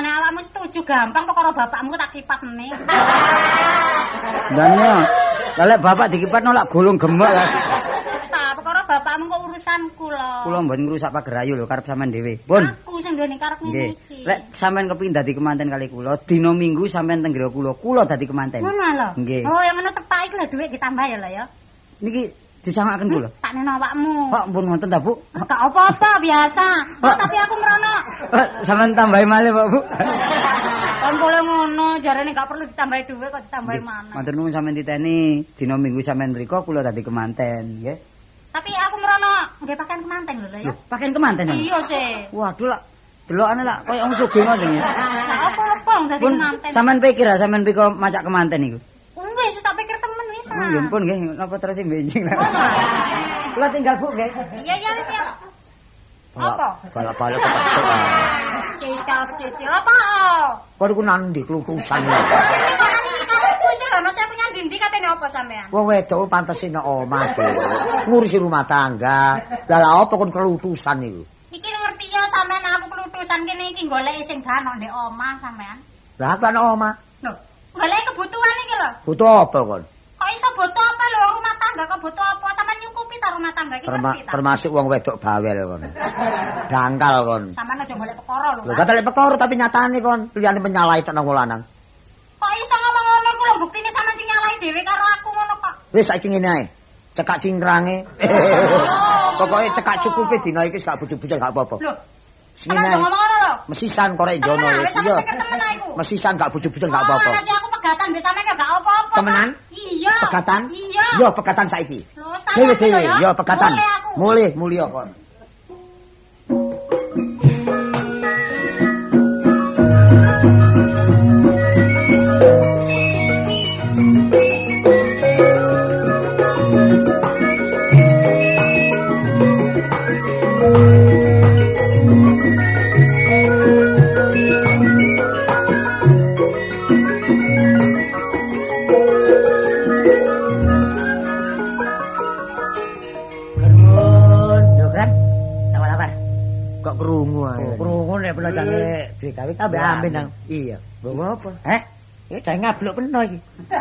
anak-anak awakmu setuju gampang karo bapakmu tak kipat meneh. (laughs) Dan ya, lek bapak dikipat nolak gulung gemek lah. Perkara bapakmu kok urusanku lho. Kula mboten ngrusak pager ayu lho karep sampean dhewe. Pun. Aku sing nduweni karep ngene iki. Lek sampean kepengin dadi kemanten kali kula, dina Minggu sampean teng kula, kula dadi kemanten. Ngono lho. Nggih. Oh, yang ngono tepak iki lho dhuwit ditambah ya lho ya. Niki disangakaken kula. Tak neno awakmu. Pak pun wonten ta, Bu? Gak apa-apa biasa. Tapi aku merono. Pak, sampean tambahi malih, Pak, Bu. Kan boleh ngono, jarane gak perlu ditambahi dhuwit kok ditambahi mana. Matur nuwun sampean titeni, dina Minggu sampean mriku kula dadi kemanten, nggih. Tapi aku merono nggih pakaian kemanten lho ya. Pakaian kemanten. Iya sih. Waduh lah, delokane lah kaya wong sugih ngoten ya. Apa-apa dadi kemanten. sampean pikir ah sampean pikir macak kemanten iku. Wis tak pikir temen wis. Oh, ya ampun nggih, napa terus benjing lah. Kula tinggal Bu, nggih. Iya iya wis ya. Apa? Balak-balak kepatok. Cicak cicil apa? Kok iku nandi klutusan. Ini kok ani karepku sih lho, Mas aku nyandindi katene apa sampean? Wong wedok pantes nek omah Bu. Ngurusi rumah tangga. Lah lha apa kon kelutusan iku? Iki ngerti ya sampean aku kelutusan kene iki golek sing ganok ndek omah sampean. Lah aku ana omah. Lho, golek kebutuhan iki lho. Butuh apa kon? Iso butuh apa lho rumah tangga kok butuh apa? Sampean nyukupi ta rumah tangga iki Terma- termasuk wong wedok bawel kon. Dangkal kon. Sampean aja golek perkara lho. Lho Pak. kata lek perkara tapi nyatane kon liyane menyalahi tok nang lanang. Kok iso ngomong ngono iku lho buktine sing nyalahi dhewe karo aku ngono kok. Wis saiki ngene ae. Cekak cingrange. Pokoke cekak cukupe dina iki gak bujuk-bujuk gak apa-apa. Lho, sampean aja ngene. ngomong ngono lho. Mesisan korek jono wis iya. temenan iku. Mesisan gak bujuk-bujuk gak apa-apa. Pegatan wis sampean gak apa-apa. Temenan? Iya. Pegatan? Iya. Yo pegatan saiki. Lho, tak yo pegatan. Mulih mulya kon. Duwe gawe tambah amin nang. Iya. Mbok apa? Heh? Iki jange ngablok peno iki. (laughs)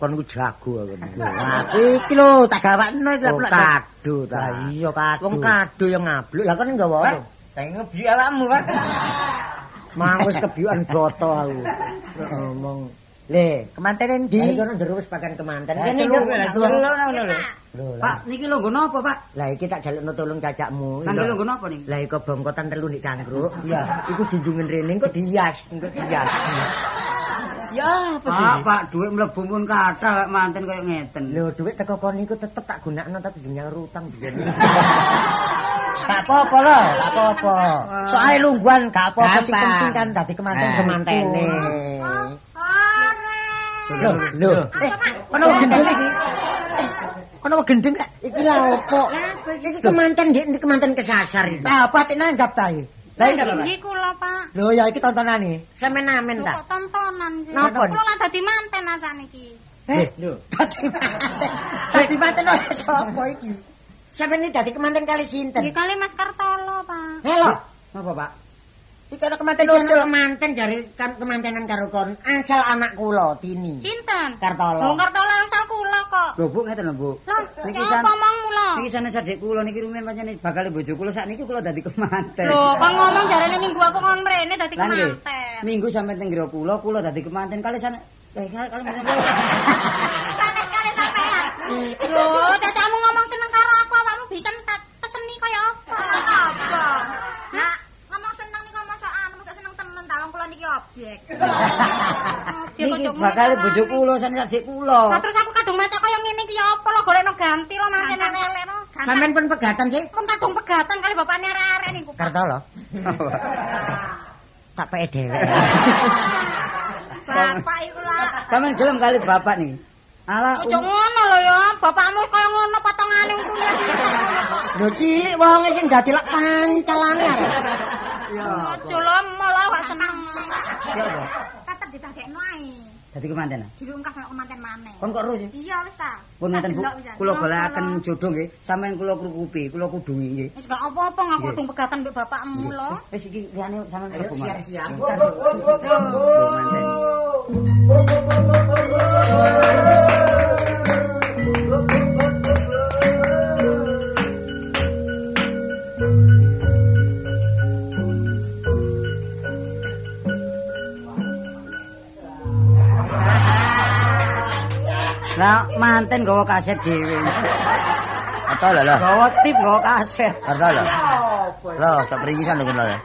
Kon ku jago aku. Aku iki lho tak gawakno iki lho. kado ta. Lah iya kado. Wong kado yang ngabluk lah kon nggawa apa? Jange ngebi awakmu kan. Mang wis kebiukan broto aku. Ngomong. Le, kemanten endi? Lah kono ndero wis pakaian kemanten. Kene kok delok. ngono lho. Lho, lah. Pak, niki lho nggo napa, Pak? Lah iki tak jalukno tolong cacakmu. Nang lho nggo napa nih? Lah iku bongkotan telu nek cangkruk. Iya, iku junjungan rene engko dihias, engko dihias. Ya, apa sih? Pak, Pak, dhuwit mlebu mun kathah lek manten kaya ngeten. Lho, dhuwit teko kono iku tetep tak gunakno tapi dinyang utang biyen. (laughs) Gak apa-apa lho, gak apa-apa. Soale lungguan gak apa-apa sing penting kan dadi kemanten-kemantene. Lho, lho. Eh, kono gendeng iki. Kono gendeng kak. Iki lha opo? Iki kemanten dik kemanten kesasar iki. Lah, apa tik nanggap ta iki? Lah iki? Iki kula, Pak. Lho, ya iki tontonan iki. Semen-amen Lho, ta? kok tontonan sih. Napa? Kula lah dadi manten asaniki. Eh, lho. Dadi manten. Dadi manten oleh sapa iki? Sampeyan iki dadi kemanten kali sinten? Iki kali Mas Kartolo, Pak. Helo. Napa, Pak? Iki ana kemanten ucul kemanten jare kan kemantenan karo kon. Angsal anak kula Tini. Sinten? Kartolo. Lho Kartolo angsal kula kok. Lho, Bu, ngeten lho, Bu. Lah, Niki san- apa omongmu lho? Niki sanes adik kula niki rumiyin pancen bakal bojo kula sakniki kula dadi kemanten. Lho, kon ngomong jarene minggu aku kon mrene dadi kemanten. Minggu sampe teng griyane kula, kula dadi kemanten kali sana Eh, kali kali Sanes (laughs) kali sampean. Lho, cacamu Niki bakal bojo kula sanes adik kula. Terus aku kadung maca kaya ngene iki ya apa lo golekno ganti lo manten elek lo. Sampeyan pun pegatan sih? pun kadung pegatan kali bapakne arek-arek niku. Kartolo. Tak peke dhewe. (laughs) bapak iku lah. Sampeyan gelem kali bapak niki. Ala Ojo ngono lho ya, bapakmu kaya ngono potongane untune. Lho cilik wong sing dadi lek pancalane arek. Ojo lho malah gak seneng. Tetep ditagekno ae. dadi kemanten. Dilungkas nek kemanten maneh. Kon kok ro sih? Iya wis ta. Pun ngeten Bu, kula Oh, balaken kula. jodoh nggih. Sampeyan kula krukupi, kula kudungi nggih. Wis gak apa-apa ngaku kudu pegatan mbek bapakmu lho. Wis iki liyane sampeyan Ayo kelebu Mas. siap-siap. Kemanten. Lah manten gawa kaset dhewe. Ata lah lah. Gawa tip gawa kaset. Ata lah. Lah, tak peringisan lho lah.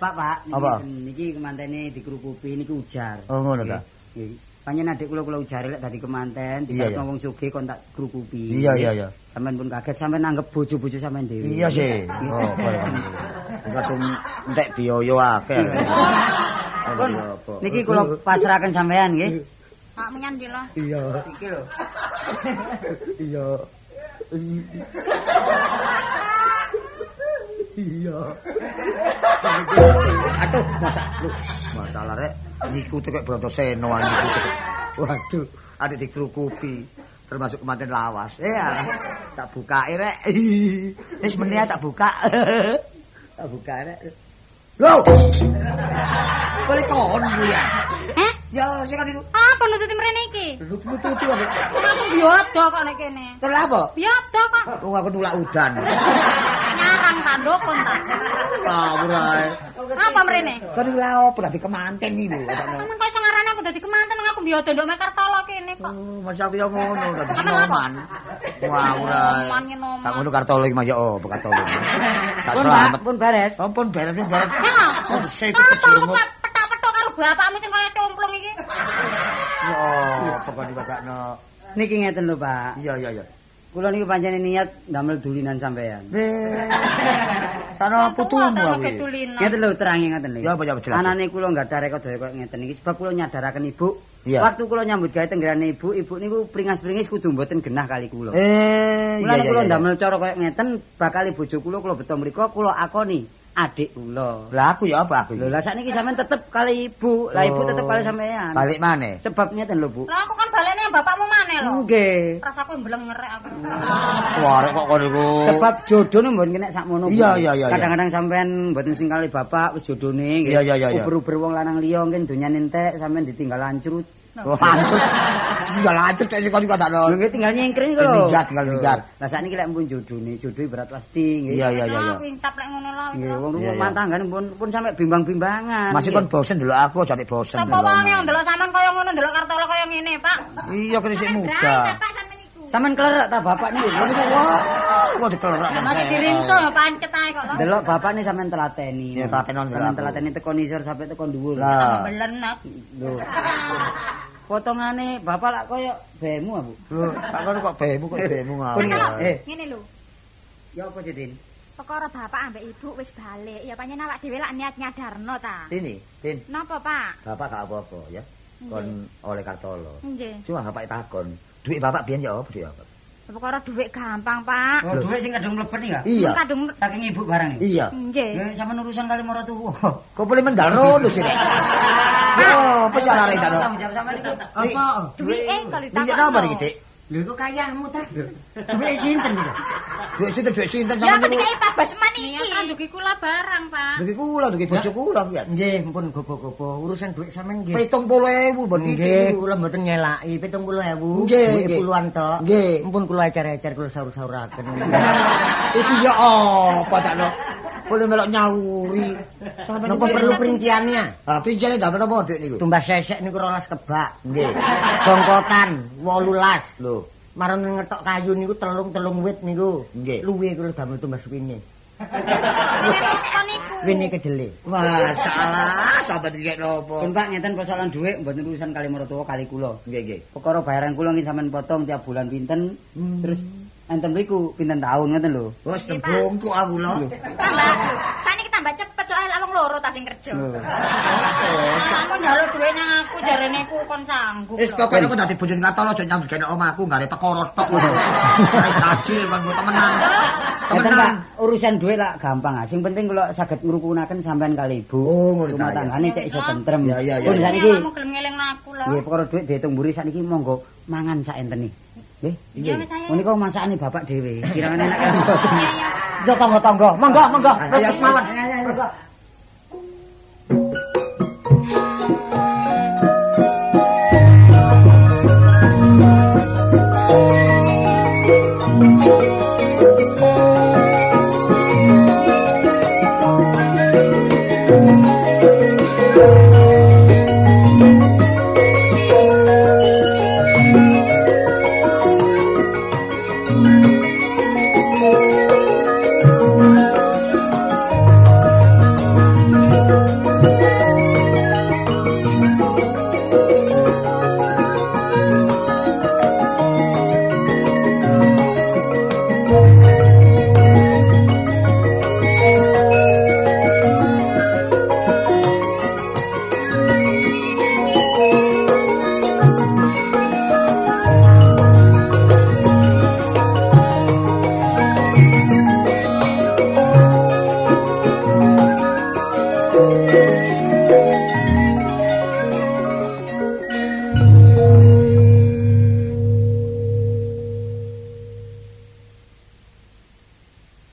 Pak, Pak, niki Apa? niki kemantene dikrukupi niki ujar. Oh ngono ta. Nggih. Panjen adik kula kula ujare lek dadi kemanten, iya. wong sugih kon tak krukupi. Iya iya iya. Sampeyan pun kaget, sampeyan nanggep bojo-bojo sampeyan dhewe. Iya sih. Oh, boleh. Kadung entek biaya akeh. Pun niki kula pasrahaken sampeyan nggih. Pak menyan ndi lho. Iya. Iki lho. Iya. Iya. Aduh, masak. Masalah rek, niku tuh kayak Brotoseno niku. Waduh, ada dikrukupi. Termasuk kemanten lawas. Eh, alah, tak buka rek. Wis meneh tak buka. (laughs) tak buka rek. Loh. Boleh kon ya. Heh? Ya, sing kan itu. Apa nututi mrene iki? Lu tutu aku. Aku biodo kok nek kene. Terus apa? Biodo kok. Oh, aku nulak udan. Nyarang tandokon ta. Ae. Apa mrene? Kan lha opo dadi kemanten iki lho. Sampeyan kok iso ngarani aku dadi kemanten aku biodo ndok mek Kartolo kene kok. Oh, masa aku yo ngono dadi sinoman. Sinoman, ngenoman. Tak ngono kartolo iki mah yo opo kartolo. (laughs) Tak Pun, selamat. Pun beres. Sampun beres pun beres. Oh, Kartolo kok petak-petok karo bapakmu sing kaya cemplung iki. Yo, pokok dibakakno. Niki ngeten lho, Pak. Iya, iya, iya. Kula niki pancene niat ndamel dulinan sampeyan. Eh. Sana (laughs) putumu aku. Ngeten lho terangi ngeten lho. Ya, apa, ya, jelas. Anane kula enggak ada rekod kaya ngeten iki sebab kula nyadaraken ibu. Iya. Waktu kula nyambut gawe tenggerane ibu, ibu niku pringas-pringis kudu mboten genah kali kula. Eh, kula ndamel cara kaya ngeten bakal bojo kula kula beto mriku kula akoni adik kula. Lah aku ya apa aku? Lho lah sakniki sampean tetep kali ibu, lah ibu tetep kali sampean. Balik maneh. Sebab ngeten lho, Bu. Lah aku kan balene bapakmu maneh lho. Nggih. Rasaku mblengerek aku. (laughs) Wah, rek kok kono iku. Sebab jodohne mboten kena sakmono. Bu. Iya, iya, iya. Kadang-kadang sampean mboten sing kali bapak wis jodone nggih. Iya, iya, iya. Uber-uber wong lanang liya mungkin donyane entek sampean ditinggal lancrut. Pantes. Iya lanjut cek kok juga tak Lho nggih tinggal nyengkring kok lho. Minggat, tinggal minggat. Lah sakniki lek pun jodone, jodohe berat pasti nggih. Iya, iya, iya. Aku incap lek ngono lho. Nggih, wong rumah tanggane pun pun sampe bimbang-bimbangan. Masih kon bosen dulu aku jadi bosen. Sapa wae yang ndelok sampean kaya ngono ndelok Kartolo kaya ngene, Pak. Iya isih Brai, muda. bapak sampean iku. Sampean klerak ta bapak niki. Wah, kok dikelorak Masih diringso ya pancet ae kok lho. Delok bapak nih sampean telateni. Iya, telatenon Sampean aku. telateni teko nisor sampai teko dhuwur. Lah. Belenek. Lho. Potongane bapak lak koyo bemu aku. Loh, tak kono kok bemu kok bemu ngawur. ngelak. Eh, Ngene lho. ya apa Jodin? Perkara bapak ambek ibu wis balik. Ya pancen awak dhewe lak niat nyadarno ta. Ini, Tin, Napa, Pak? bapak gak apa-apa ya. Kon oleh kartolo. Nggih. Cuma bapak takon, duit bapak biyen ya apa duit apa? Perkara dhuwit gampang, Pak. Oh, duit sing kadung mlebet iki ya? Iya. Kadung Saking ibu barang iki. Iya. nggih. Ya sampean urusan kali mara tuwa. (laughs) Kok boleh mendal rono sih? (laughs) Oh, apa tak? Sampean iki. Apa? Duwit eh kalau Duit ditakokno. apa iki, Dik? Lho kok kayamu ta? Duit sinten iki? Duit sinten duit sinten Ya niku. Pak Basman Iya iki. kan dugi kula barang, Pak. Duit kula, duit bojo kula ki. Nggih, mpun gopo-gopo. Urusan duit sampean nggih. 70.000 bon Nggih, iki. kula mboten nyelaki 70.000. Nggih, nggih. puluhan tok. Nggih. Mpun kula ecer-ecer kula saur-sauraken. (laughs) Iki ya apa tak no? Boleh melok nyauri. Sampe Napa perlu perinciannya? Ah, pinjane ndak napa dik niku? Tumbas sesek niku rolas kebak. Nggih. Bongkotan 18. Lho, Maron ngetok kayu niku telung-telung wit niku. Nggih. Luwe kula damel tumbas niku? Wine kedele. masalah sampe dikek nopo? Pun Pak ngeten persoalan duit mboten urusan kali mara tuwa kali kula. Nggih, nggih. Perkara bayaran kula nggih sampean potong tiap bulan pinten. Hmm. Terus enten mriku pinten tahun ngoten lho. Wes nembungku aku lho. Tambah. Saniki tambah cepet soalnya lawang loro ta sing kerja. Lho. Kamu njaluk duwe nang aku jarene ku kon sanggup. Wis pokoke aku dadi bojone katolo aja nyambut kene omahku gare perkara tok. Saya jajil kan gue temenan. Temenan. urusan duit lah gampang ah. Sing penting kula saged ngrukunaken sampean kali Ibu. Oh, ngono ta, Rumah tanggane cek iso tentrem. Ya, ya, ya, Pun ya. sakniki Kamu gelem ngelingno aku lho. nggih perkara duit diitung mburi sakniki monggo mangan sak enteni. Nggih. Iya. Menika masakane bapak dhewe. Kira-kira enak kan. Iya, iya. Yo tangga-tangga. Monggo, monggo. Ayo, Wis mawon. ayo, ayo. Monggo.